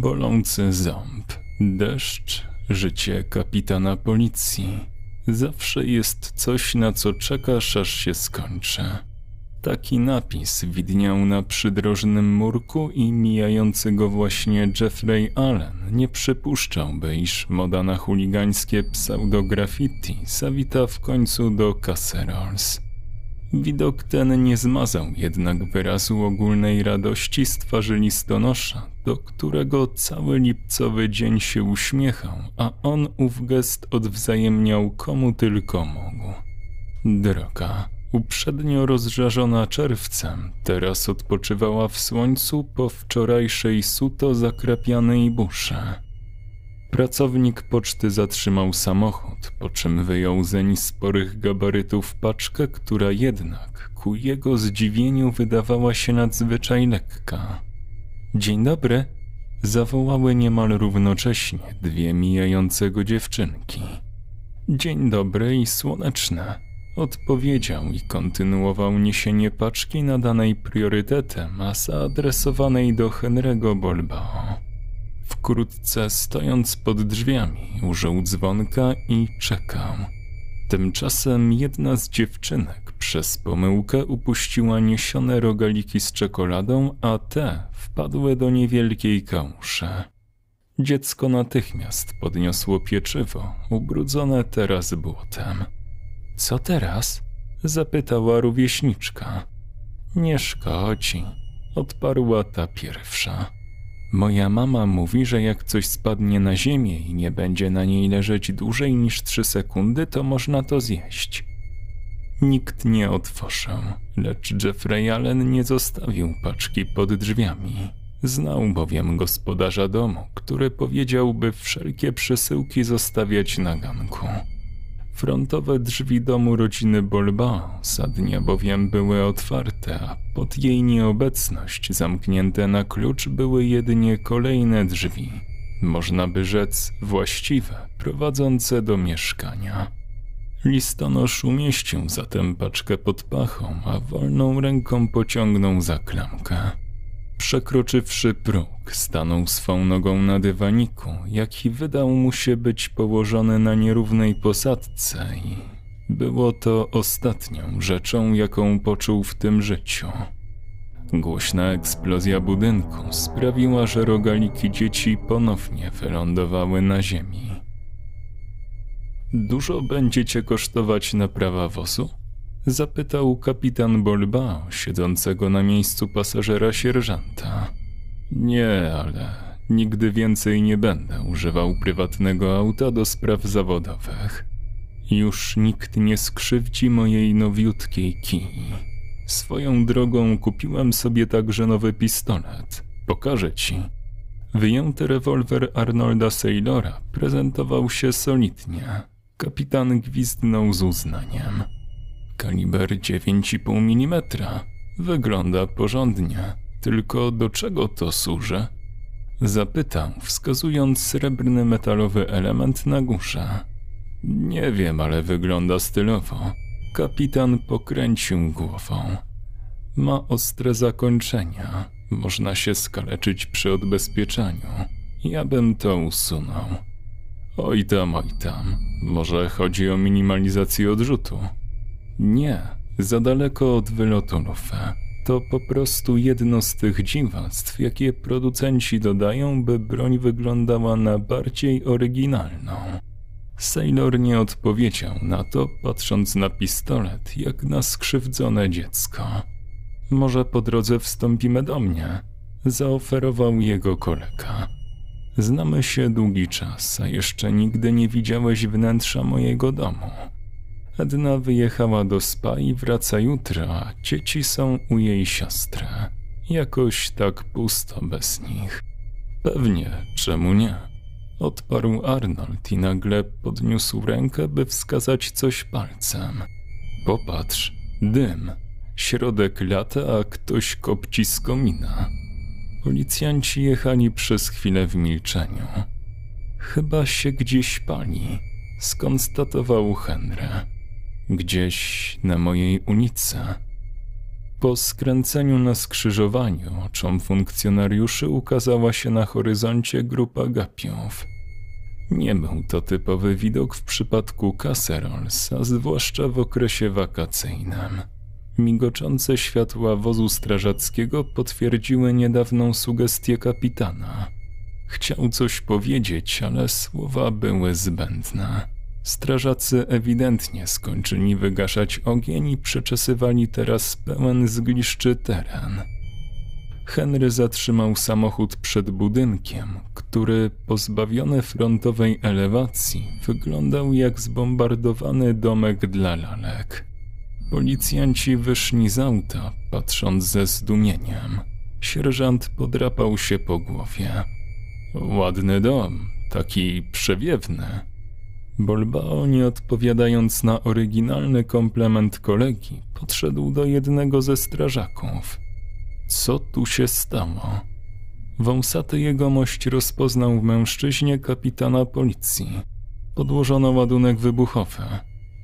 Bolący ząb, deszcz, życie kapitana policji. Zawsze jest coś, na co czekasz, aż się skończy. Taki napis widniał na przydrożnym murku i mijający go właśnie Jeffrey Allen nie przypuszczałby, iż moda na chuligańskie pseudo-graffiti zawita w końcu do Casserols. Widok ten nie zmazał jednak wyrazu ogólnej radości z twarzy listonosza, do którego cały lipcowy dzień się uśmiechał, a on ów gest odwzajemniał komu tylko mógł. Droga, uprzednio rozżarzona czerwcem, teraz odpoczywała w słońcu po wczorajszej suto zakrapianej busze. Pracownik poczty zatrzymał samochód, po czym wyjął zeń sporych gabarytów paczkę, która jednak ku jego zdziwieniu wydawała się nadzwyczaj lekka. Dzień dobry, zawołały niemal równocześnie dwie mijające go dziewczynki. Dzień dobry i słoneczne, odpowiedział i kontynuował niesienie paczki nadanej priorytetem, a zaadresowanej do Henry'ego Bolbao. Wkrótce, stojąc pod drzwiami, użył dzwonka i czekał. Tymczasem jedna z dziewczynek przez pomyłkę upuściła niesione rogaliki z czekoladą, a te wpadły do niewielkiej kałuszy. Dziecko natychmiast podniosło pieczywo, ubrudzone teraz błotem. Co teraz? zapytała rówieśniczka. Nie szkodzi, odparła ta pierwsza. Moja mama mówi, że jak coś spadnie na ziemię i nie będzie na niej leżeć dłużej niż trzy sekundy, to można to zjeść. Nikt nie otworzył, lecz Jeffrey Allen nie zostawił paczki pod drzwiami. Znał bowiem gospodarza domu, który powiedziałby wszelkie przesyłki zostawiać na ganku. Frontowe drzwi domu rodziny Bolba za dnia bowiem były otwarte, a pod jej nieobecność zamknięte na klucz były jedynie kolejne drzwi, można by rzec właściwe, prowadzące do mieszkania. Listonosz umieścił zatem paczkę pod pachą, a wolną ręką pociągnął za klamkę. Przekroczywszy próg, stanął swą nogą na dywaniku, jaki wydał mu się być położony na nierównej posadce i było to ostatnią rzeczą, jaką poczuł w tym życiu. Głośna eksplozja budynku sprawiła, że rogaliki dzieci ponownie wylądowały na ziemi. Dużo będziecie kosztować naprawa wozu? Zapytał kapitan Bolba, siedzącego na miejscu pasażera sierżanta. Nie, ale nigdy więcej nie będę używał prywatnego auta do spraw zawodowych. Już nikt nie skrzywdzi mojej nowiutkiej kij. Swoją drogą kupiłem sobie także nowy pistolet. Pokażę ci. Wyjęty rewolwer Arnolda Saylora prezentował się solidnie. Kapitan gwizdnął z uznaniem. Kaliber 9,5 mm. Wygląda porządnie. Tylko do czego to służy? Zapytał, wskazując srebrny metalowy element na górze. Nie wiem, ale wygląda stylowo. Kapitan pokręcił głową. Ma ostre zakończenia. Można się skaleczyć przy odbezpieczaniu. Ja bym to usunął. Oj tam, oj tam. Może chodzi o minimalizację odrzutu. Nie, za daleko od wylotu lufy. To po prostu jedno z tych dziwactw, jakie producenci dodają, by broń wyglądała na bardziej oryginalną. Sailor nie odpowiedział na to, patrząc na pistolet, jak na skrzywdzone dziecko. Może po drodze wstąpimy do mnie, zaoferował jego kolega. Znamy się długi czas, a jeszcze nigdy nie widziałeś wnętrza mojego domu. Edna wyjechała do spa i wraca jutro, a dzieci są u jej siostry. Jakoś tak pusto bez nich. Pewnie, czemu nie? Odparł Arnold i nagle podniósł rękę, by wskazać coś palcem. Popatrz, dym. Środek lata, a ktoś kopci z komina. Policjanci jechali przez chwilę w milczeniu. Chyba się gdzieś pali, skonstatował Henry. Gdzieś na mojej ulicy. Po skręceniu na skrzyżowaniu oczom funkcjonariuszy ukazała się na horyzoncie grupa gapiów. Nie był to typowy widok w przypadku Caserols, a zwłaszcza w okresie wakacyjnym. Migoczące światła wozu strażackiego potwierdziły niedawną sugestię kapitana. Chciał coś powiedzieć, ale słowa były zbędne. Strażacy ewidentnie skończyli wygaszać ogień i przeczesywali teraz pełen zgliszczy teren. Henry zatrzymał samochód przed budynkiem, który pozbawiony frontowej elewacji wyglądał jak zbombardowany domek dla lalek. Policjanci wyszli z auta, patrząc ze zdumieniem. Sierżant podrapał się po głowie. Ładny dom, taki przewiewny. Bolbao, nie odpowiadając na oryginalny komplement kolegi, podszedł do jednego ze strażaków. Co tu się stało? Wąsaty jegomość rozpoznał w mężczyźnie kapitana policji. Podłożono ładunek wybuchowy.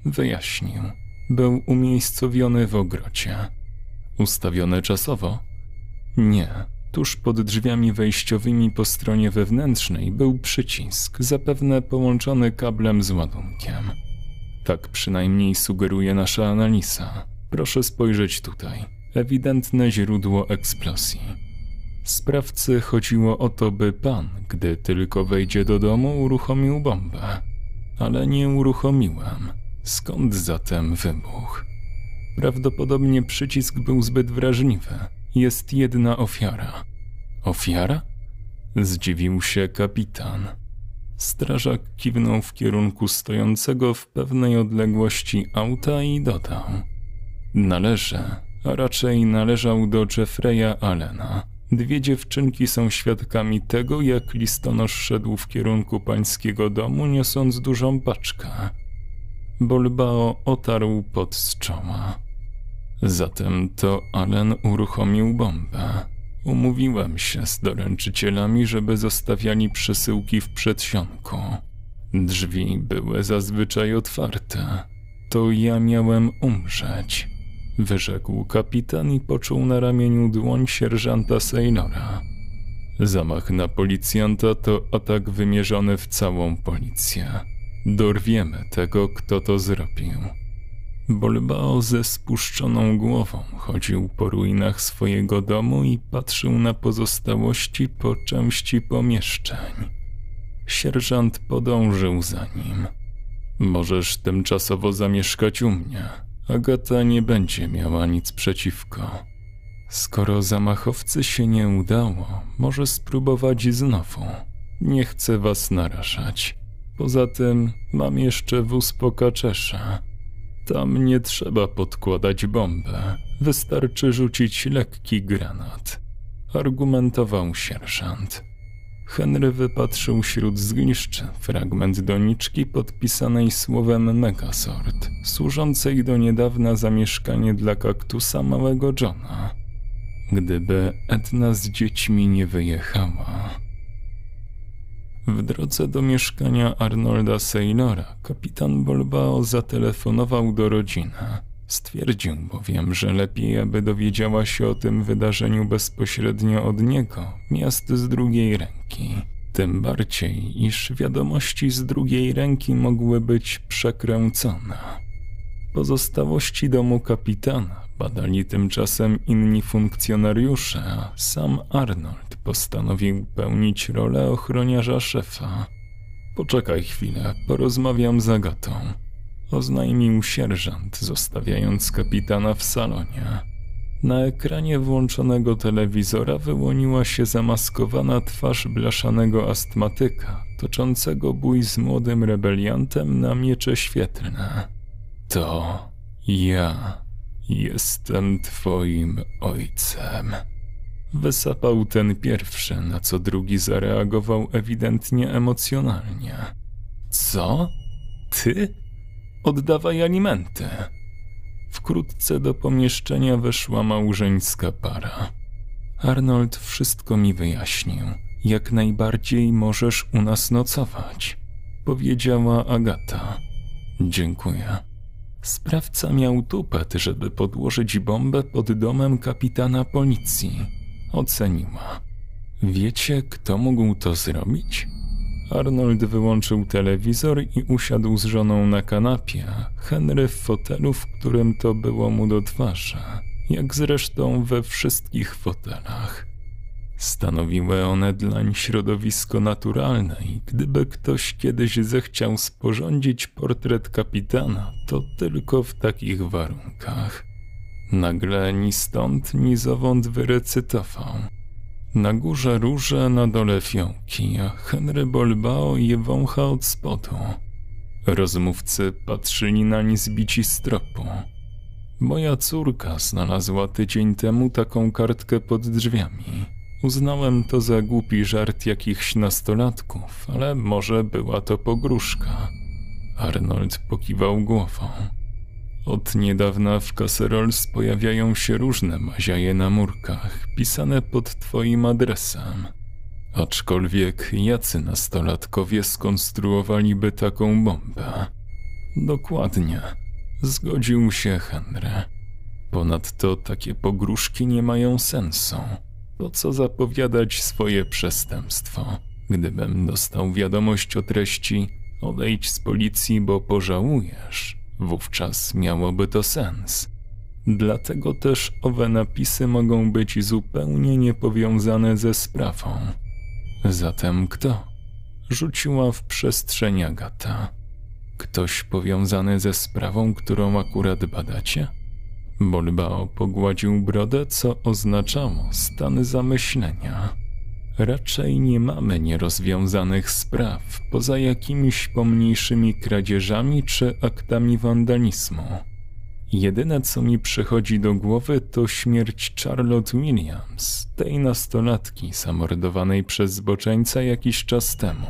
Wyjaśnił. Był umiejscowiony w ogrocie. Ustawiony czasowo? Nie. Tuż pod drzwiami wejściowymi po stronie wewnętrznej był przycisk, zapewne połączony kablem z ładunkiem. Tak przynajmniej sugeruje nasza analiza. Proszę spojrzeć tutaj. Ewidentne źródło eksplozji. Sprawcy chodziło o to, by pan, gdy tylko wejdzie do domu, uruchomił bombę. Ale nie uruchomiłem. Skąd zatem wybuch? Prawdopodobnie przycisk był zbyt wrażliwy. Jest jedna ofiara. Ofiara? Zdziwił się kapitan. Strażak kiwnął w kierunku stojącego w pewnej odległości auta i dodał: Należy, a raczej należał do Jeffreya Allena. Dwie dziewczynki są świadkami tego, jak listonosz szedł w kierunku pańskiego domu, niosąc dużą paczkę. Bolbao otarł pot z czoła. Zatem to Allen uruchomił bombę. Umówiłem się z doręczycielami, żeby zostawiali przesyłki w przedsionku. Drzwi były zazwyczaj otwarte. To ja miałem umrzeć, wyrzekł kapitan i poczuł na ramieniu dłoń sierżanta Sailora. Zamach na policjanta to atak wymierzony w całą policję. Dorwiemy tego, kto to zrobił. Bolbao ze spuszczoną głową chodził po ruinach swojego domu i patrzył na pozostałości po części pomieszczeń. Sierżant podążył za nim. Możesz tymczasowo zamieszkać u mnie. Agata nie będzie miała nic przeciwko. Skoro zamachowcy się nie udało, może spróbować znowu. Nie chcę was narażać. Poza tym mam jeszcze wóz po kaczesza. Tam nie trzeba podkładać bombę, wystarczy rzucić lekki granat. Argumentował sierżant. Henry wypatrzył wśród zgniszczy fragment doniczki podpisanej słowem Megasort, służącej do niedawna zamieszkanie dla kaktusa małego Johna. Gdyby Edna z dziećmi nie wyjechała, w drodze do mieszkania Arnolda Saylora kapitan Bolbao zatelefonował do rodziny. Stwierdził bowiem, że lepiej, aby dowiedziała się o tym wydarzeniu bezpośrednio od niego, miast z drugiej ręki. Tym bardziej, iż wiadomości z drugiej ręki mogły być przekręcone. Pozostałości domu kapitana badali tymczasem inni funkcjonariusze, a sam Arnold postanowił pełnić rolę ochroniarza szefa. Poczekaj chwilę, porozmawiam z Agatą. Oznajmił sierżant, zostawiając kapitana w salonie. Na ekranie włączonego telewizora wyłoniła się zamaskowana twarz blaszanego astmatyka, toczącego bój z młodym rebeliantem na miecze świetlne. To ja jestem twoim ojcem. Wysapał ten pierwszy, na co drugi zareagował ewidentnie emocjonalnie. Co? Ty? Oddawaj alimenty. Wkrótce do pomieszczenia weszła małżeńska para. Arnold wszystko mi wyjaśnił. Jak najbardziej możesz u nas nocować, powiedziała Agata. Dziękuję. Sprawca miał tupet, żeby podłożyć bombę pod domem kapitana policji. Oceniła. Wiecie, kto mógł to zrobić? Arnold wyłączył telewizor i usiadł z żoną na kanapie, Henry w fotelu, w którym to było mu do twarzy, jak zresztą we wszystkich fotelach. Stanowiły one dlań środowisko naturalne i gdyby ktoś kiedyś zechciał sporządzić portret kapitana, to tylko w takich warunkach. Nagle ni stąd, ni zowąd wyrecytował. Na górze róże, na dole fiołki, a Henry Bolbao je wącha od spodu. Rozmówcy patrzyli nań zbici z tropu. Moja córka znalazła tydzień temu taką kartkę pod drzwiami. Uznałem to za głupi żart jakichś nastolatków, ale może była to pogróżka. Arnold pokiwał głową. Od niedawna w Caserols pojawiają się różne maziaje na murkach, pisane pod twoim adresem. Aczkolwiek jacy nastolatkowie skonstruowaliby taką bombę? Dokładnie. Zgodził się Henry. Ponadto takie pogróżki nie mają sensu. Po co zapowiadać swoje przestępstwo? Gdybym dostał wiadomość o treści odejdź z policji, bo pożałujesz, wówczas miałoby to sens. Dlatego też owe napisy mogą być zupełnie niepowiązane ze sprawą. Zatem kto? Rzuciła w przestrzeń Agata. Ktoś powiązany ze sprawą, którą akurat badacie? Bolbao pogładził brodę, co oznaczało stan zamyślenia. Raczej nie mamy nierozwiązanych spraw, poza jakimiś pomniejszymi kradzieżami czy aktami wandalizmu. Jedyne, co mi przychodzi do głowy, to śmierć Charlotte Williams, tej nastolatki zamordowanej przez zboczeńca jakiś czas temu.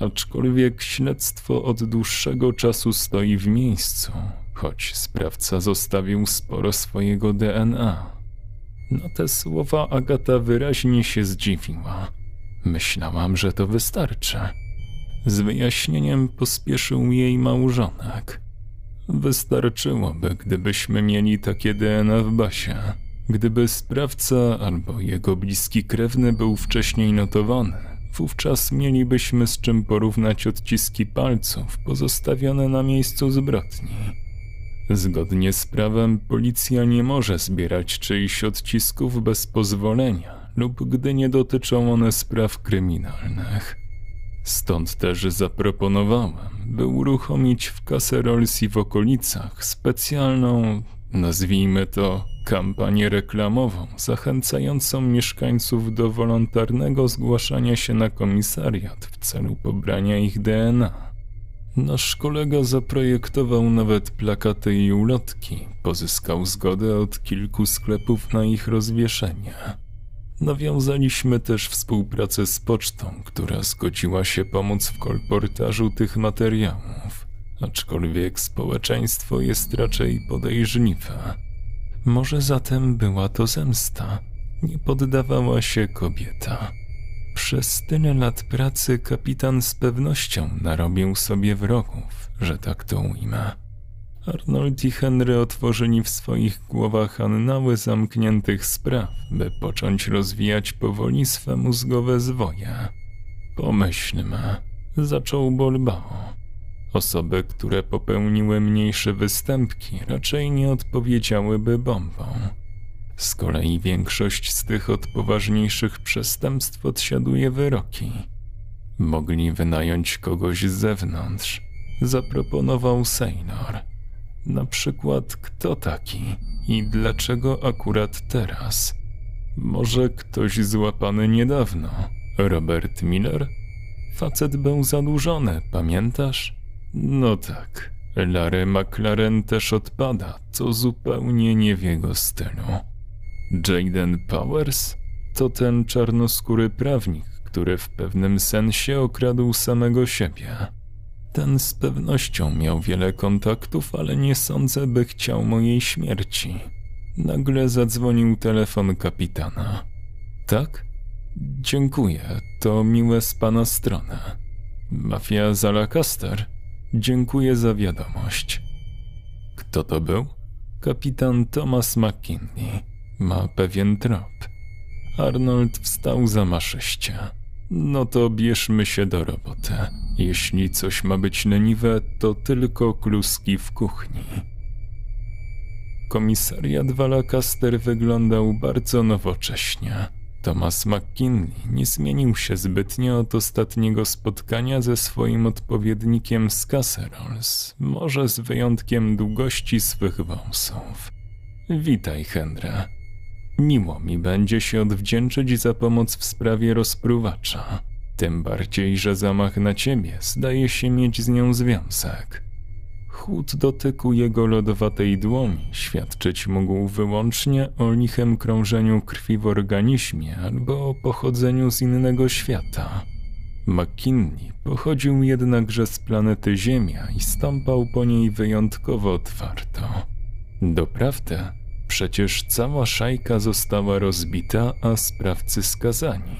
Aczkolwiek śledztwo od dłuższego czasu stoi w miejscu, choć sprawca zostawił sporo swojego DNA. Na te słowa Agata wyraźnie się zdziwiła. Myślałam, że to wystarczy. Z wyjaśnieniem pospieszył jej małżonek. Wystarczyłoby, gdybyśmy mieli takie DNA w basie. Gdyby sprawca albo jego bliski krewny był wcześniej notowany, wówczas mielibyśmy z czym porównać odciski palców pozostawione na miejscu zbrodni. Zgodnie z prawem policja nie może zbierać czyichś odcisków bez pozwolenia lub gdy nie dotyczą one spraw kryminalnych. Stąd też zaproponowałem, by uruchomić w Caserols i w okolicach specjalną, nazwijmy to, kampanię reklamową zachęcającą mieszkańców do wolontarnego zgłaszania się na komisariat w celu pobrania ich DNA. Nasz kolega zaprojektował nawet plakaty i ulotki. Pozyskał zgodę od kilku sklepów na ich rozwieszenie. Nawiązaliśmy też współpracę z pocztą, która zgodziła się pomóc w kolportażu tych materiałów, aczkolwiek społeczeństwo jest raczej podejrzliwe. Może zatem była to zemsta. Nie poddawała się kobieta. Przez tyle lat pracy kapitan z pewnością narobił sobie wrogów, że tak to ujmę. Arnold i Henry otworzyli w swoich głowach annały zamkniętych spraw, by począć rozwijać powoli swe mózgowe zwoje. Pomyślmy, zaczął Bolbao. Osoby, które popełniły mniejsze występki, raczej nie odpowiedziałyby bombą. Z kolei większość z tych od poważniejszych przestępstw odsiaduje wyroki. Mogli wynająć kogoś z zewnątrz. Zaproponował Sejnor. Na przykład kto taki i dlaczego akurat teraz? Może ktoś złapany niedawno? Robert Miller? Facet był zadłużony, pamiętasz? No tak. Larry McLaren też odpada, co zupełnie nie w jego stylu. Jaden Powers to ten czarnoskóry prawnik, który w pewnym sensie okradł samego siebie. Ten z pewnością miał wiele kontaktów, ale nie sądzę, by chciał mojej śmierci. Nagle zadzwonił telefon kapitana. Tak? Dziękuję, to miłe z pana strony. Mafia Zalacaster? Dziękuję za wiadomość. Kto to był? Kapitan Thomas McKinley. Ma pewien trop. Arnold wstał za maszyście. No to bierzmy się do roboty. Jeśli coś ma być leniwe, to tylko kluski w kuchni. Komisariat Walacaster wyglądał bardzo nowocześnie. Thomas McKinley nie zmienił się zbytnio od ostatniego spotkania ze swoim odpowiednikiem z Casserols, może z wyjątkiem długości swych wąsów. Witaj, Henry. Miło mi będzie się odwdzięczyć za pomoc w sprawie rozpruwacza. Tym bardziej, że zamach na ciebie zdaje się mieć z nią związek. Chłód dotyku jego lodowatej dłoni świadczyć mógł wyłącznie o lichem krążeniu krwi w organizmie albo o pochodzeniu z innego świata. McKinley pochodził jednakże z planety Ziemia i stąpał po niej wyjątkowo otwarto. Doprawdy, przecież cała szajka została rozbita, a sprawcy skazani,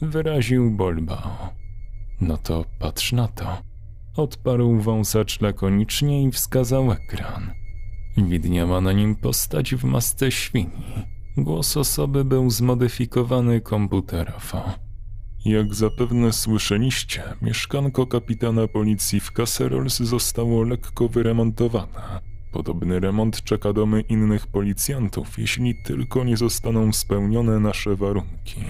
wyraził Bolbao. No to patrz na to. Odparł wąsacz lakonicznie i wskazał ekran. Widniała na nim postać w masce świni. Głos osoby był zmodyfikowany komputerowo. Jak zapewne słyszeliście, mieszkanko kapitana policji w Caserols zostało lekko wyremontowane. Podobny remont czeka domy innych policjantów, jeśli tylko nie zostaną spełnione nasze warunki.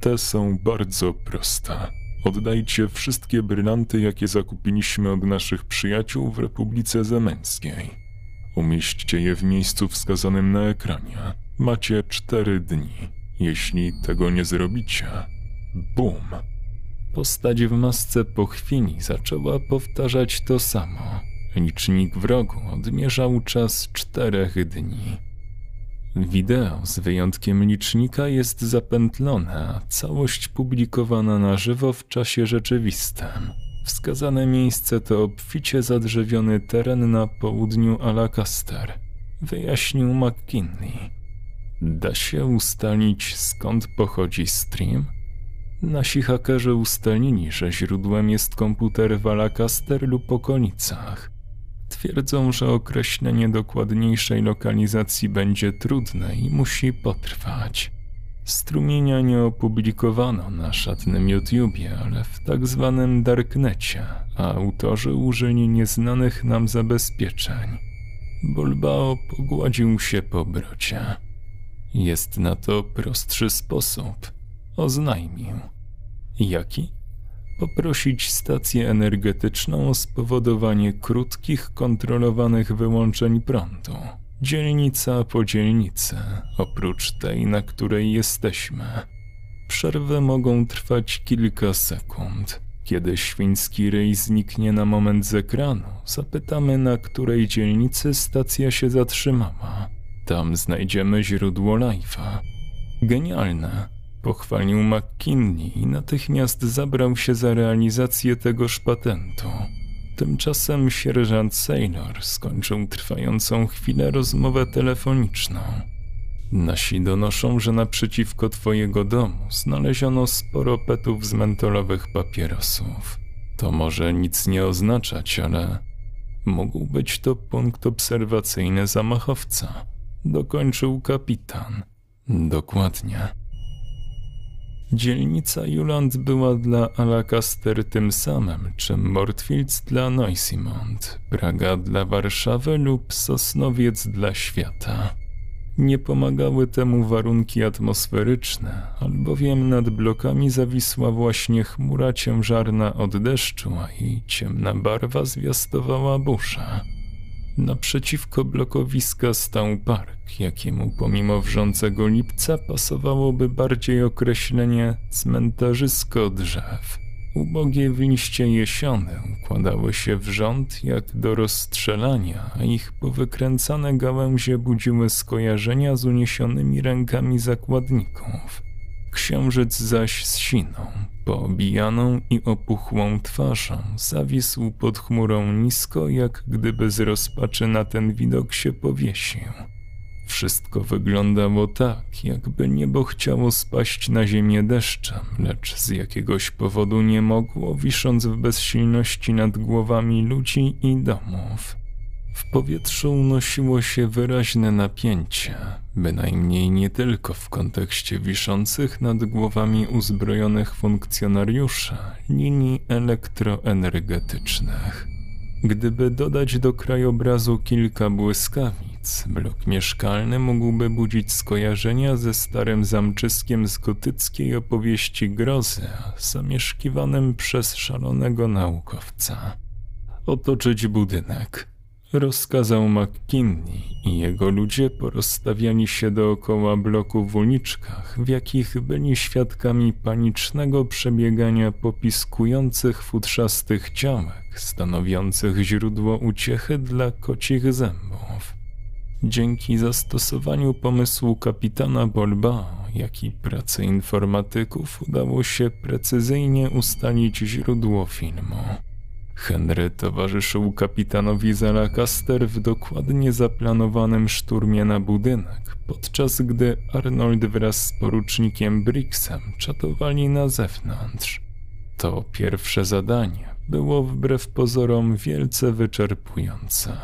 Te są bardzo proste. Oddajcie wszystkie brylanty, jakie zakupiliśmy od naszych przyjaciół w Republice Zemeńskiej. Umieśćcie je w miejscu wskazanym na ekranie. Macie cztery dni. Jeśli tego nie zrobicie, bum. Postać w masce po chwili zaczęła powtarzać to samo. Licznik wrogu odmierzał czas czterech dni. Wideo z wyjątkiem licznika jest zapętlone, całość publikowana na żywo w czasie rzeczywistym. Wskazane miejsce to obficie zadrzewiony teren na południu Alacaster, wyjaśnił McKinley. Da się ustalić skąd pochodzi stream? Nasi hakerzy ustalili, że źródłem jest komputer w Alacaster lub okolicach. Twierdzą, że określenie dokładniejszej lokalizacji będzie trudne i musi potrwać. Strumienia nie opublikowano na szatnym YouTubie, ale w tak zwanym darknecie, a autorzy użyli nieznanych nam zabezpieczeń. Bulbao pogładził się po brocie. Jest na to prostszy sposób. Oznajmił. Jaki? Poprosić stację energetyczną o spowodowanie krótkich, kontrolowanych wyłączeń prądu. Dzielnica po dzielnicy, oprócz tej, na której jesteśmy. Przerwy mogą trwać kilka sekund. Kiedy świński ryj zniknie na moment z ekranu, zapytamy, na której dzielnicy stacja się zatrzymała. Tam znajdziemy źródło live'a. Genialne. Pochwalił McKinney i natychmiast zabrał się za realizację tegoż patentu. Tymczasem sierżant Sailor skończył trwającą chwilę rozmowę telefoniczną. Nasi donoszą, że naprzeciwko twojego domu znaleziono sporo petów z mentolowych papierosów. To może nic nie oznaczać, ale mógł być to punkt obserwacyjny zamachowca. Dokończył kapitan. Dokładnie. Dzielnica Juland była dla Alacaster tym samym, czym Mortfields dla Noisimont, Praga dla Warszawy lub Sosnowiec dla świata. Nie pomagały temu warunki atmosferyczne, albowiem nad blokami zawisła właśnie chmura ciężarna od deszczu, a jej ciemna barwa zwiastowała burzę. Naprzeciwko blokowiska stał park, jakiemu pomimo wrzącego lipca pasowałoby bardziej określenie cmentarzysko drzew. Ubogie w liście jesiony układały się w rząd jak do rozstrzelania, a ich powykręcane gałęzie budziły skojarzenia z uniesionymi rękami zakładników. Księżyc zaś z siną, poobijaną i opuchłą twarzą, zawisł pod chmurą nisko, jak gdyby z rozpaczy na ten widok się powiesił. Wszystko wyglądało tak, jakby niebo chciało spaść na ziemię deszczem, lecz z jakiegoś powodu nie mogło, wisząc w bezsilności nad głowami ludzi i domów. W powietrzu unosiło się wyraźne napięcie, bynajmniej nie tylko w kontekście wiszących nad głowami uzbrojonych funkcjonariuszy linii elektroenergetycznych. Gdyby dodać do krajobrazu kilka błyskawic, blok mieszkalny mógłby budzić skojarzenia ze starym zamczyskiem z gotyckiej opowieści grozy, zamieszkiwanym przez szalonego naukowca. Otoczyć budynek – rozkazał McKinney i jego ludzie porozstawiani się dookoła bloku w uliczkach, w jakich byli świadkami panicznego przebiegania popiskujących futrzastych ciałek, stanowiących źródło uciechy dla kocich zębów. Dzięki zastosowaniu pomysłu kapitana Bolbao, jak i pracy informatyków udało się precyzyjnie ustalić źródło filmu. Henry towarzyszył kapitanowi Zalacaster w dokładnie zaplanowanym szturmie na budynek, podczas gdy Arnold wraz z porucznikiem Brixem czatowali na zewnątrz. To pierwsze zadanie było wbrew pozorom wielce wyczerpujące.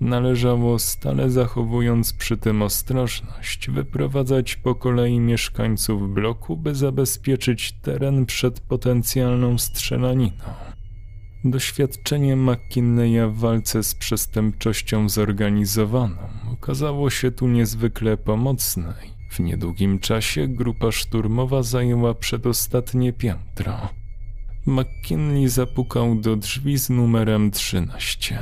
Należało, stale zachowując przy tym ostrożność, wyprowadzać po kolei mieszkańców bloku, by zabezpieczyć teren przed potencjalną strzelaniną. Doświadczenie McKinleya w walce z przestępczością zorganizowaną okazało się tu niezwykle pomocne. W niedługim czasie grupa szturmowa zajęła przedostatnie piętro. McKinley zapukał do drzwi z numerem 13.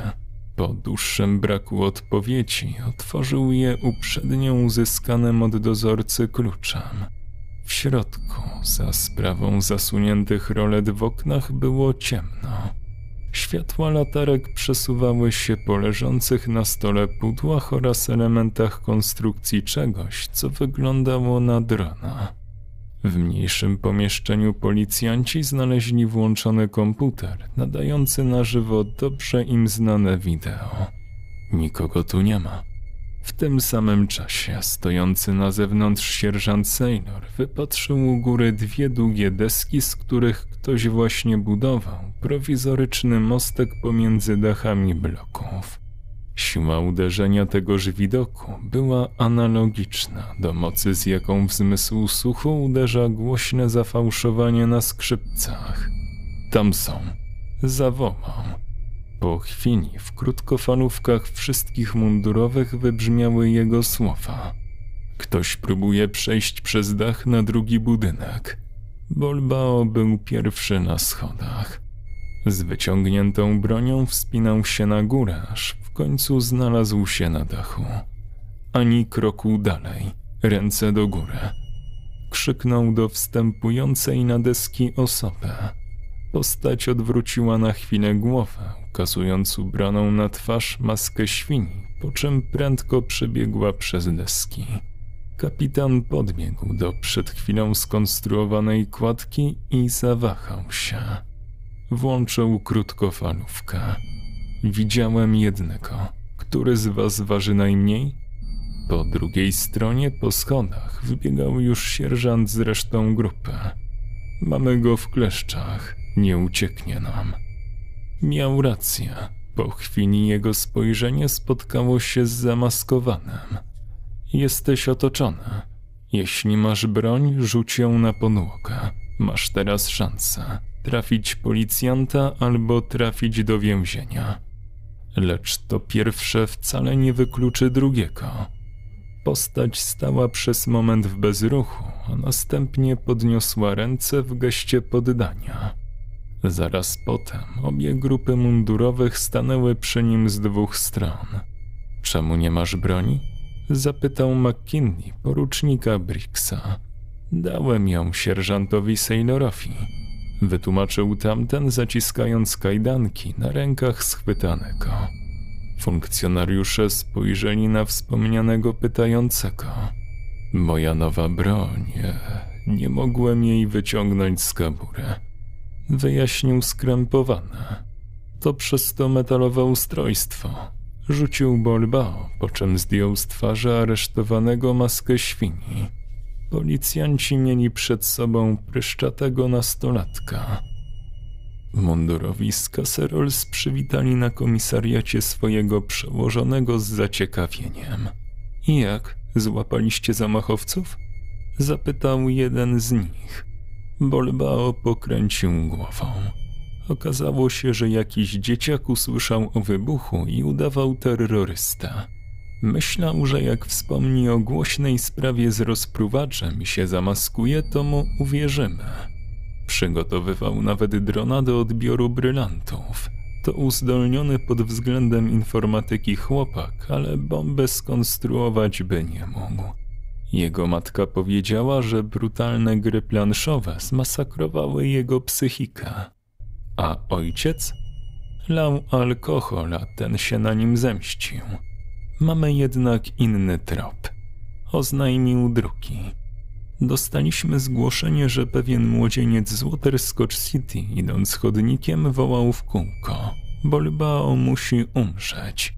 Po dłuższym braku odpowiedzi otworzył je uprzednio uzyskanym od dozorcy kluczem. W środku, za sprawą zasuniętych rolet w oknach, było ciemno. Światła latarek przesuwały się po leżących na stole pudłach oraz elementach konstrukcji czegoś, co wyglądało na drona. W mniejszym pomieszczeniu policjanci znaleźli włączony komputer, nadający na żywo dobrze im znane wideo. Nikogo tu nie ma. W tym samym czasie stojący na zewnątrz sierżant Sailor wypatrzył u góry dwie długie deski, z których ktoś właśnie budował prowizoryczny mostek pomiędzy dachami bloków. Siła uderzenia tegoż widoku była analogiczna do mocy, z jaką w zmysł uderza głośne zafałszowanie na skrzypcach. Tam są. Zawołał. Po chwili w krótkofalówkach wszystkich mundurowych wybrzmiały jego słowa. Ktoś próbuje przejść przez dach na drugi budynek. Bolbao był pierwszy na schodach. Z wyciągniętą bronią wspinał się na górę, aż w końcu znalazł się na dachu. Ani kroku dalej, ręce do góry. Krzyknął do wstępującej na deski osoby. Postać odwróciła na chwilę głowę, ukazując ubraną na twarz maskę świni, po czym prędko przebiegła przez deski. Kapitan podbiegł do przed chwilą skonstruowanej kładki i zawahał się. Włączył krótkofalówkę. Widziałem jednego. Który z was waży najmniej? Po drugiej stronie, po schodach, wybiegał już sierżant z resztą grupy. Mamy go w kleszczach, nie ucieknie nam. Miał rację. Po chwili jego spojrzenie spotkało się z zamaskowanym. Jesteś otoczony. Jeśli masz broń, rzuć ją na podłogę. Masz teraz szansę trafić policjanta albo trafić do więzienia. Lecz to pierwsze wcale nie wykluczy drugiego. Postać stała przez moment w bezruchu, a następnie podniosła ręce w geście poddania. Zaraz potem obie grupy mundurowych stanęły przy nim z dwóch stron. Czemu nie masz broni? Zapytał McKinney porucznika Brixa. Dałem ją sierżantowi Sailorowi. Wytłumaczył tamten, zaciskając kajdanki na rękach schwytanego. Funkcjonariusze spojrzeli na wspomnianego pytającego. Moja nowa broń. Nie mogłem jej wyciągnąć z kabury. Wyjaśnił skrępowane. To przez to metalowe ustrojstwo. Rzucił Bolbao, po czym zdjął z twarzy aresztowanego maskę świni. Policjanci mieli przed sobą pryszczatego nastolatka. Mundurowi z Caserols przywitali na komisariacie swojego przełożonego z zaciekawieniem. I jak, złapaliście zamachowców? Zapytał jeden z nich. Bolbao pokręcił głową. Okazało się, że jakiś dzieciak usłyszał o wybuchu i udawał terrorysta. Myślał, że jak wspomni o głośnej sprawie z rozpruwaczem i się zamaskuje, to mu uwierzymy. Przygotowywał nawet drona do odbioru brylantów. To uzdolniony pod względem informatyki chłopak, ale bombę skonstruować by nie mógł. Jego matka powiedziała, że brutalne gry planszowe zmasakrowały jego psychikę. A ojciec? Lał alkohol, a ten się na nim zemścił. Mamy jednak inny trop. Oznajmił drugi. Dostaliśmy zgłoszenie, że pewien młodzieniec z Waterscotch City, idąc chodnikiem, wołał w kółko. Bolbao musi umrzeć.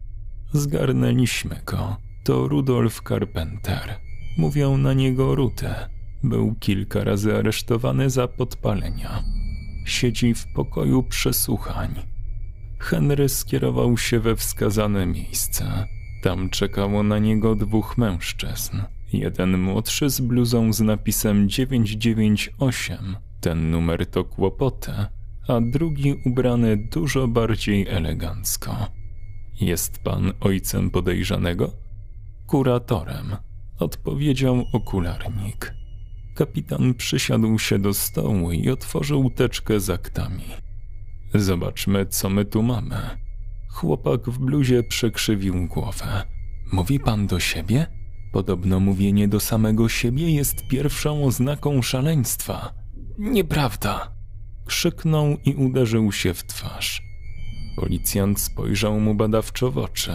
Zgarnęliśmy go. To Rudolf Carpenter. Mówią na niego Rutę. Był kilka razy aresztowany za podpalenia. Siedzi w pokoju przesłuchań. Henry skierował się we wskazane miejsce. Tam czekało na niego dwóch mężczyzn. Jeden młodszy z bluzą z napisem 998, ten numer to kłopoty, a drugi ubrany dużo bardziej elegancko. Jest pan ojcem podejrzanego? Kuratorem, odpowiedział okularnik. Kapitan przysiadł się do stołu i otworzył teczkę z aktami. Zobaczmy, co my tu mamy. Chłopak w bluzie przekrzywił głowę. Mówi pan do siebie? Podobno mówienie do samego siebie jest pierwszą oznaką szaleństwa. Nieprawda! Krzyknął i uderzył się w twarz. Policjant spojrzał mu badawczo w oczy.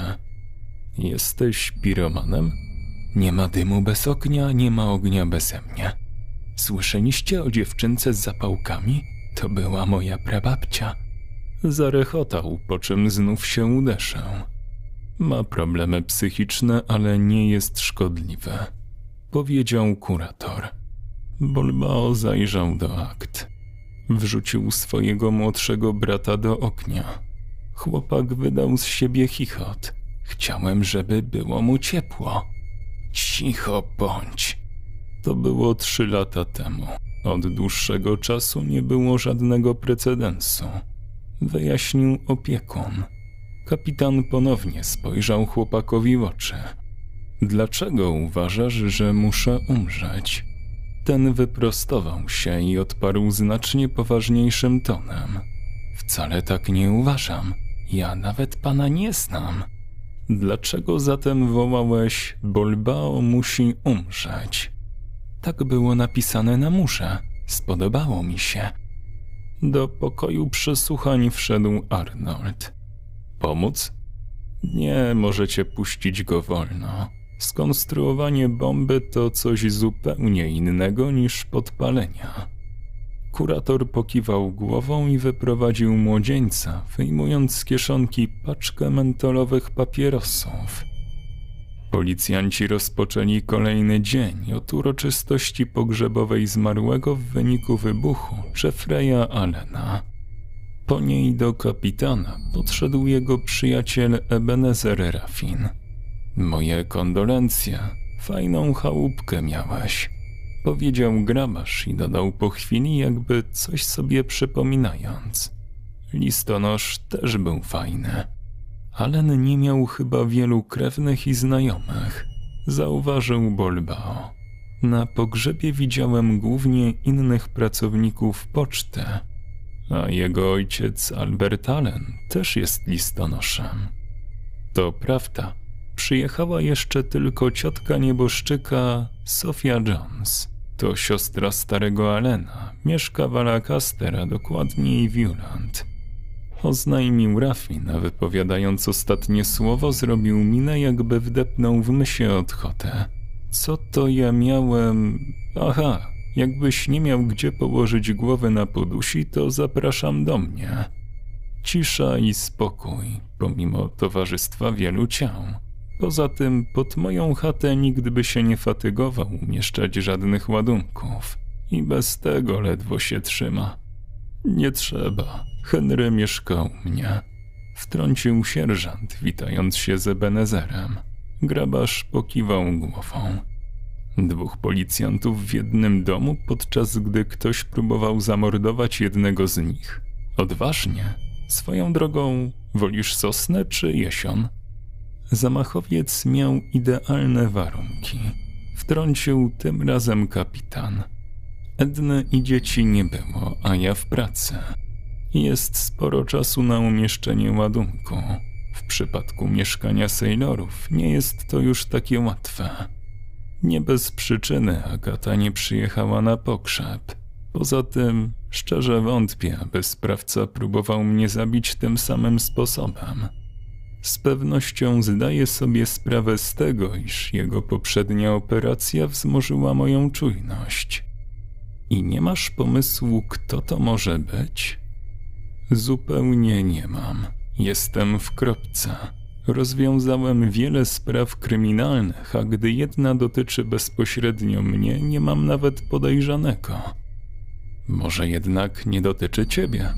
Jesteś piromanem? Nie ma dymu bez ognia, nie ma ognia beze mnie. Słyszeliście o dziewczynce z zapałkami? To była moja prababcia. Zarechotał, po czym znów się uderzył. Ma problemy psychiczne, ale nie jest szkodliwe, powiedział kurator. Bolbao zajrzał do akt. Wrzucił swojego młodszego brata do oknia. Chłopak wydał z siebie chichot. Chciałem, żeby było mu ciepło. Cicho bądź. To było trzy lata temu. Od dłuższego czasu nie było żadnego precedensu. Wyjaśnił opiekun. Kapitan ponownie spojrzał chłopakowi w oczy. Dlaczego uważasz, że muszę umrzeć? Ten wyprostował się i odparł znacznie poważniejszym tonem. Wcale tak nie uważam. Ja nawet pana nie znam. Dlaczego zatem wołałeś Bolbao musi umrzeć? Tak było napisane na murze. Spodobało mi się. Do pokoju przesłuchań wszedł Arnold. Pomóc? Nie, możecie puścić go wolno. Skonstruowanie bomby to coś zupełnie innego niż podpalenia. Kurator pokiwał głową i wyprowadził młodzieńca, wyjmując z kieszonki paczkę mentolowych papierosów. Policjanci rozpoczęli kolejny dzień od uroczystości pogrzebowej zmarłego w wyniku wybuchu Jeffreya Allena. Po niej do kapitana podszedł jego przyjaciel Ebenezer Raffin. Moje kondolencje, fajną chałupkę miałeś, powiedział grabarz i dodał po chwili, jakby coś sobie przypominając. Listonosz też był fajny. Allen nie miał chyba wielu krewnych i znajomych, zauważył Bolbao. Na pogrzebie widziałem głównie innych pracowników poczty, a jego ojciec Albert Allen też jest listonoszem. To prawda, przyjechała jeszcze tylko ciotka nieboszczyka Sofia Jones. To siostra starego Allena, mieszka w Alacaster, a dokładniej Viewland. Oznajmił Rafin, a wypowiadając ostatnie słowo zrobił minę, jakby wdepnął w myśl odchotę. Co to ja miałem... Aha, jakbyś nie miał gdzie położyć głowy na podusi, to zapraszam do mnie. Cisza i spokój, pomimo towarzystwa wielu ciał. Poza tym pod moją chatę nikt by się nie fatygował umieszczać żadnych ładunków. I bez tego ledwo się trzyma. Nie trzeba. Henry mieszka u mnie. Wtrącił sierżant, witając się z Ebenezerem. Grabarz pokiwał głową. Dwóch policjantów w jednym domu, podczas gdy ktoś próbował zamordować jednego z nich. Odważnie. Swoją drogą, wolisz sosnę czy jesion? Zamachowiec miał idealne warunki. Wtrącił tym razem kapitan. Edny i dzieci nie było, a ja w pracy. Jest sporo czasu na umieszczenie ładunku. W przypadku mieszkania sailorów nie jest to już takie łatwe. Nie bez przyczyny Agata nie przyjechała na pogrzeb. Poza tym, szczerze wątpię, aby sprawca próbował mnie zabić tym samym sposobem. Z pewnością zdaje sobie sprawę z tego, iż jego poprzednia operacja wzmożyła moją czujność. I nie masz pomysłu, kto to może być? Zupełnie nie mam. Jestem w kropce. Rozwiązałem wiele spraw kryminalnych, a gdy jedna dotyczy bezpośrednio mnie, nie mam nawet podejrzanego. Może jednak nie dotyczy ciebie?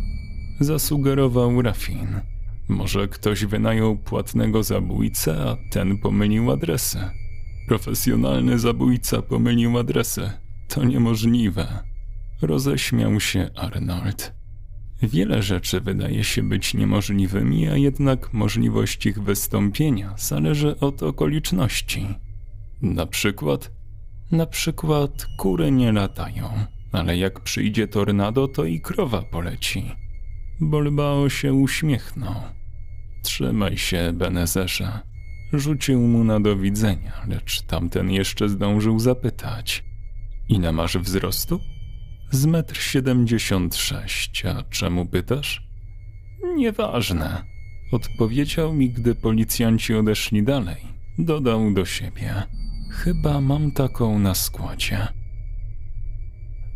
Zasugerował Rafin. Może ktoś wynajął płatnego zabójcę, a ten pomylił adresy. Profesjonalny zabójca pomylił adresy. To niemożliwe. Roześmiał się Arnold. Wiele rzeczy wydaje się być niemożliwymi, a jednak możliwość ich wystąpienia zależy od okoliczności. Na przykład, na przykład kury nie latają, ale jak przyjdzie tornado, to i krowa poleci. Bolbao się uśmiechnął. Trzymaj się, Benezerze. Rzucił mu na do widzenia, lecz tamten jeszcze zdążył zapytać. Ile masz wzrostu? Z metr siedemdziesiąt sześć, a czemu pytasz? Nieważne. Odpowiedział mi, gdy policjanci odeszli dalej. Dodał do siebie. Chyba mam taką na składzie.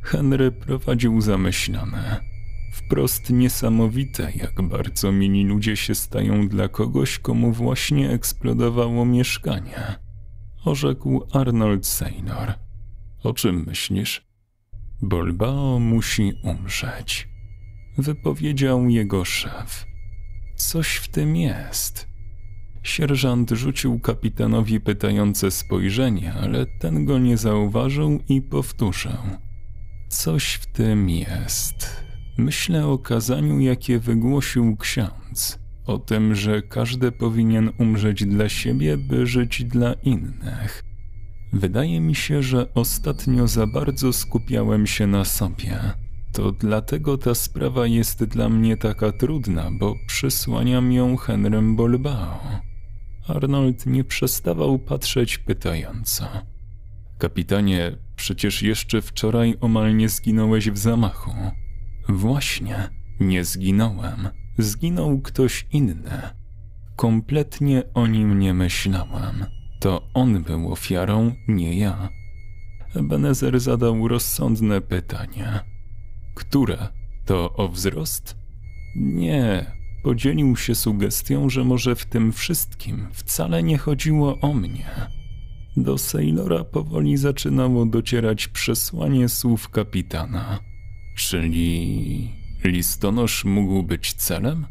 Henry prowadził zamyślone. Wprost niesamowite, jak bardzo mini ludzie się stają dla kogoś, komu właśnie eksplodowało mieszkanie. Orzekł Arnold Saynor. O czym myślisz? Bolbao musi umrzeć. Wypowiedział jego szef. Coś w tym jest. Sierżant rzucił kapitanowi pytające spojrzenie, ale ten go nie zauważył i powtórzył. Coś w tym jest. Myślę o kazaniu, jakie wygłosił ksiądz. O tym, że każdy powinien umrzeć dla siebie, by żyć dla innych. Wydaje mi się, że ostatnio za bardzo skupiałem się na sobie. To dlatego ta sprawa jest dla mnie taka trudna, bo przysłaniam ją Henrym Bolbao. Arnold nie przestawał patrzeć pytająco. Kapitanie, przecież jeszcze wczoraj omal nie zginąłeś w zamachu. Właśnie, nie zginąłem. Zginął ktoś inny. Kompletnie o nim nie myślałem. To on był ofiarą, nie ja. Ebenezer zadał rozsądne pytanie. Które? To o wzrost? Nie. Podzielił się sugestią, że może w tym wszystkim wcale nie chodziło o mnie. Do Sailora powoli zaczynało docierać przesłanie słów kapitana. Czyli listonosz mógł być celem?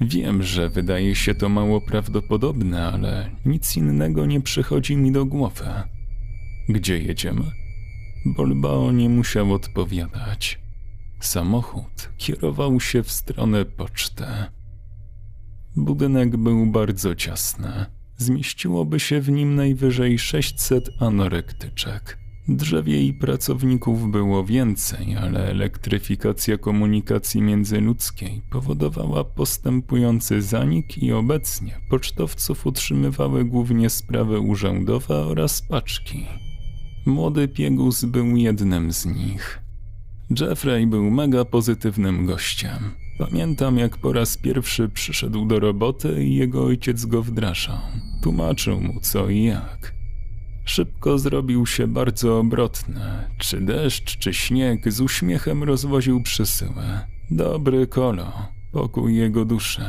Wiem, że wydaje się to mało prawdopodobne, ale nic innego nie przychodzi mi do głowy. Gdzie jedziemy? Bolbao nie musiał odpowiadać. Samochód kierował się w stronę poczty. Budynek był bardzo ciasny. Zmieściłoby się w nim najwyżej 600 anorektyczek. Drzewie i pracowników było więcej, ale elektryfikacja komunikacji międzyludzkiej powodowała postępujący zanik i obecnie pocztowców utrzymywały głównie sprawy urzędowe oraz paczki. Młody Piegus był jednym z nich. Jeffrey był mega pozytywnym gościem. Pamiętam, jak po raz pierwszy przyszedł do roboty i jego ojciec go wdrażał. Tłumaczył mu co i jak. Szybko zrobił się bardzo obrotny. Czy deszcz, czy śnieg, z uśmiechem rozwoził przesyłę. Dobry kolo, pokój jego duszy.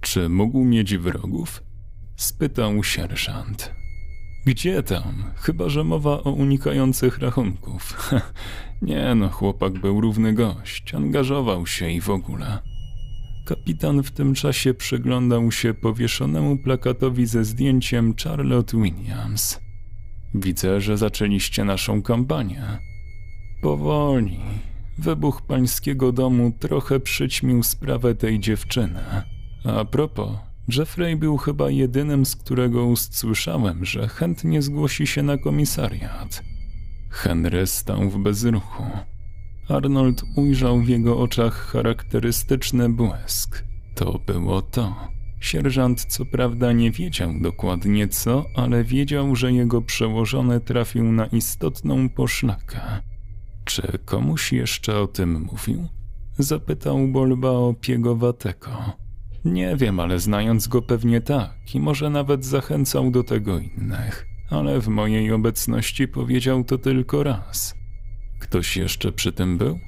Czy mógł mieć wrogów? Spytał sierżant. Gdzie tam? Chyba, że mowa o unikających rachunków. Nie no, chłopak był równy gość, angażował się i w ogóle. Kapitan w tym czasie przyglądał się powieszonemu plakatowi ze zdjęciem Charlotte Williams. Widzę, że zaczęliście naszą kampanię. Powoli. Wybuch pańskiego domu trochę przyćmił sprawę tej dziewczyny. A propos, Jeffrey był chyba jedynym, z którego ust słyszałem, że chętnie zgłosi się na komisariat. Henry stał w bezruchu. Arnold ujrzał w jego oczach charakterystyczny błysk. To było to. Sierżant co prawda nie wiedział dokładnie co, ale wiedział, że jego przełożony trafił na istotną poszlakę. Czy komuś jeszcze o tym mówił? Zapytał Bolbao piegowatego. Nie wiem, ale znając go pewnie tak i może nawet zachęcał do tego innych. Ale w mojej obecności powiedział to tylko raz. Ktoś jeszcze przy tym był?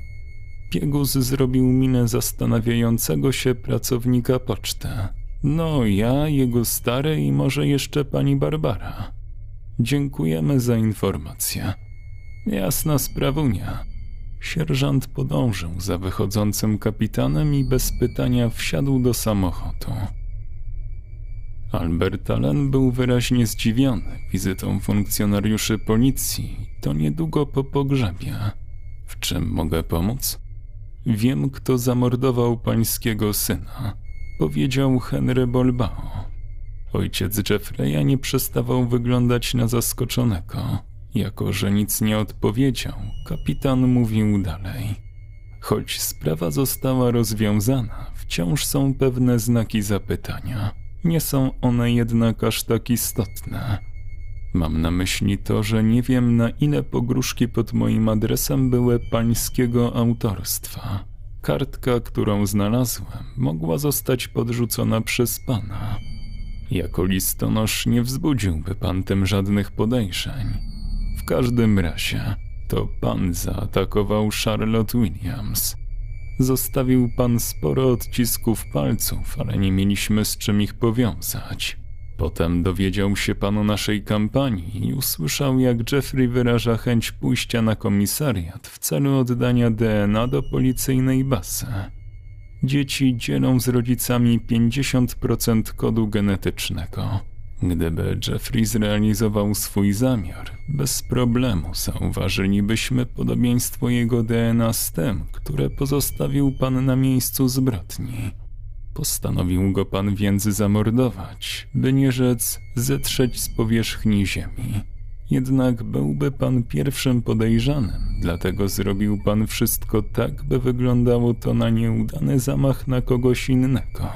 Piegus zrobił minę zastanawiającego się pracownika poczty. No, ja, jego stary i może jeszcze pani Barbara. Dziękujemy za informację. Jasna sprawunia. Sierżant podążył za wychodzącym kapitanem i bez pytania wsiadł do samochodu. Albert Allen był wyraźnie zdziwiony wizytą funkcjonariuszy policji, to niedługo po pogrzebie. W czym mogę pomóc? Wiem, kto zamordował pańskiego syna, powiedział Henry Bolbao. Ojciec Jeffreya nie przestawał wyglądać na zaskoczonego. Jako, że nic nie odpowiedział, kapitan mówił dalej. Choć sprawa została rozwiązana, wciąż są pewne znaki zapytania. Nie są one jednak aż tak istotne. Mam na myśli to, że nie wiem na ile pogróżki pod moim adresem były pańskiego autorstwa. Kartka, którą znalazłem, mogła zostać podrzucona przez pana. Jako listonosz nie wzbudziłby pan tym żadnych podejrzeń. W każdym razie, to pan zaatakował Charlotte Williams. Zostawił pan sporo odcisków palców, ale nie mieliśmy z czym ich powiązać. Potem dowiedział się pan o naszej kampanii i usłyszał, jak Jeffrey wyraża chęć pójścia na komisariat w celu oddania DNA do policyjnej bazy. Dzieci dzielą z rodzicami 50% kodu genetycznego. Gdyby Jeffrey zrealizował swój zamiar, bez problemu zauważylibyśmy podobieństwo jego DNA z tym, które pozostawił pan na miejscu zbrodni. Postanowił go pan więc zamordować, by nie rzec zetrzeć z powierzchni ziemi. Jednak byłby pan pierwszym podejrzanym, dlatego zrobił pan wszystko tak, by wyglądało to na nieudany zamach na kogoś innego.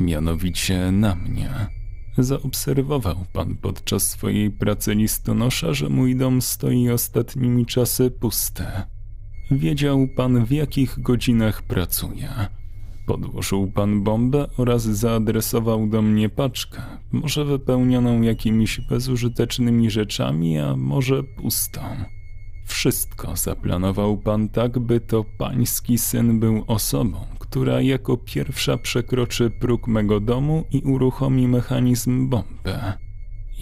Mianowicie na mnie. Zaobserwował pan podczas swojej pracy listonosza, że mój dom stoi ostatnimi czasy pusty. Wiedział pan, w jakich godzinach pracuje. Podłożył pan bombę oraz zaadresował do mnie paczkę, może wypełnioną jakimiś bezużytecznymi rzeczami, a może pustą. Wszystko zaplanował pan tak, by to pański syn był osobą, która jako pierwsza przekroczy próg mego domu i uruchomi mechanizm bomby.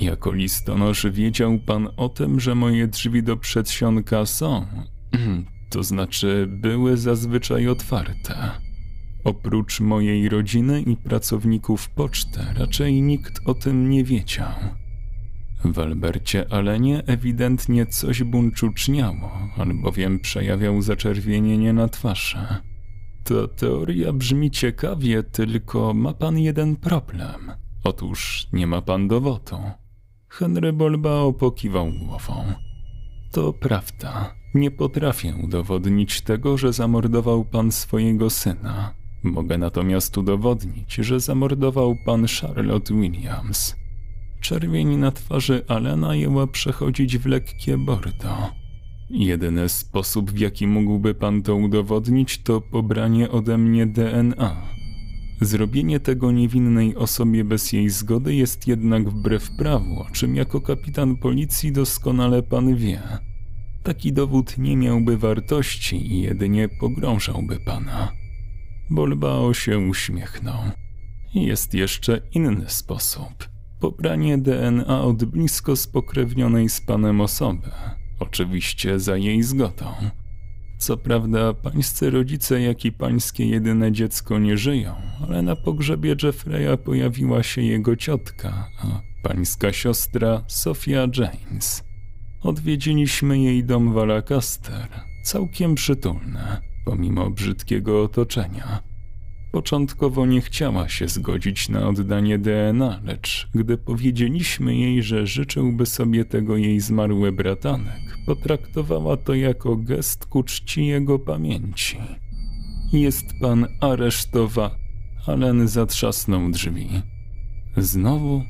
Jako listonosz wiedział pan o tym, że moje drzwi do przedsionka są, to znaczy były zazwyczaj otwarte. Oprócz mojej rodziny i pracowników poczty raczej nikt o tym nie wiedział. W Albercie Alenie ewidentnie coś buńczuczniało, albowiem przejawiał zaczerwienienie na twarzy. Ta teoria brzmi ciekawie, tylko ma pan jeden problem. Otóż nie ma pan dowodu. Henry Bolbao pokiwał głową. To prawda. Nie potrafię udowodnić tego, że zamordował pan swojego syna. Mogę natomiast udowodnić, że zamordował pan Charlotte Williams. Czerwień na twarzy Alena jęła przechodzić w lekkie bordo. Jedyny sposób, w jaki mógłby pan to udowodnić, to pobranie ode mnie DNA. Zrobienie tego niewinnej osobie bez jej zgody jest jednak wbrew prawu, o czym jako kapitan policji doskonale pan wie. Taki dowód nie miałby wartości i jedynie pogrążałby pana. Bolbao się uśmiechnął. Jest jeszcze inny sposób. Pobranie DNA od blisko spokrewnionej z panem osoby, oczywiście za jej zgodą. Co prawda, pańscy rodzice, jak i pańskie jedyne dziecko nie żyją, ale na pogrzebie Jeffreya pojawiła się jego ciotka, a pańska siostra Sofia James. Odwiedziliśmy jej dom w Alacaster, całkiem przytulne, pomimo brzydkiego otoczenia. Początkowo nie chciała się zgodzić na oddanie DNA, lecz gdy powiedzieliśmy jej, że życzyłby sobie tego jej zmarły bratanek, potraktowała to jako gest ku czci jego pamięci. Jest pan aresztowa. Allen zatrzasnął drzwi. Znowu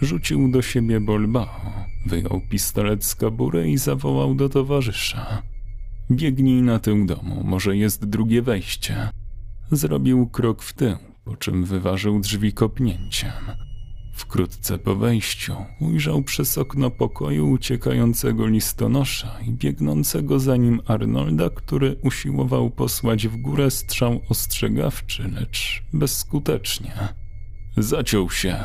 rzucił do siebie Bolbao, wyjął pistolet z kabury i zawołał do towarzysza. Biegnij na tył domu, może jest drugie wejście. Zrobił krok w tył, po czym wyważył drzwi kopnięciem. Wkrótce po wejściu ujrzał przez okno pokoju uciekającego listonosza i biegnącego za nim Arnolda, który usiłował posłać w górę strzał ostrzegawczy, lecz bezskutecznie. Zaciął się!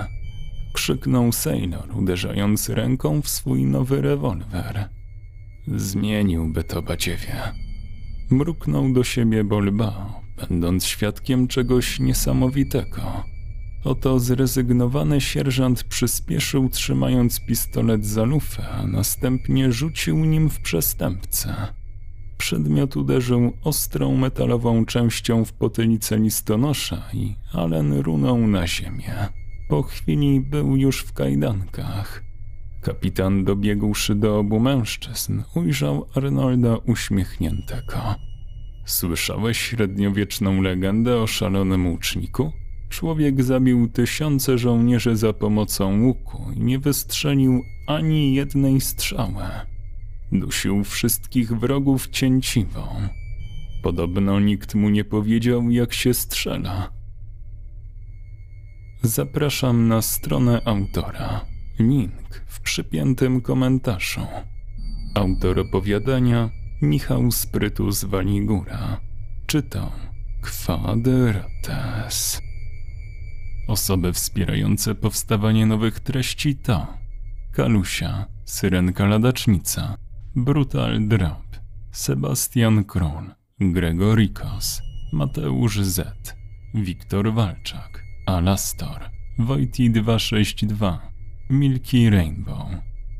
krzyknął Sailor, uderzając ręką w swój nowy rewolwer. Zmieniłby to badziewie. Mruknął do siebie Bolbao, będąc świadkiem czegoś niesamowitego. Oto zrezygnowany sierżant przyspieszył, trzymając pistolet za lufę, a następnie rzucił nim w przestępcę. Przedmiot uderzył ostrą metalową częścią w potylicę listonosza i Allen runął na ziemię. Po chwili był już w kajdankach. Kapitan dobiegłszy do obu mężczyzn, ujrzał Arnolda uśmiechniętego. Słyszałeś średniowieczną legendę o szalonym łuczniku? Człowiek zabił tysiące żołnierzy za pomocą łuku i nie wystrzelił ani jednej strzały. Dusił wszystkich wrogów cięciwą. Podobno nikt mu nie powiedział, jak się strzela. Zapraszam na stronę autora. Link w przypiętym komentarzu. Autor opowiadania Michał Sprytu z Waligura. Czytam Kwadrates. Osoby wspierające powstawanie nowych treści to Kalusia, Syrenka Ladacznica, Brutal Drop, Sebastian Król, Gregorikos, Mateusz Z, Wiktor Walczak, Alastor, Wojti 262, Milki Rainbow,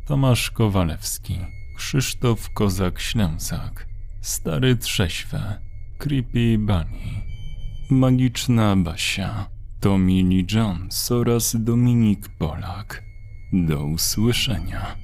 Tomasz Kowalewski, Krzysztof Kozak-Ślęsak, Stary Trześwe, Creepy Bunny, Magiczna Basia, Tommy Lee Jones oraz Dominik Polak. Do usłyszenia.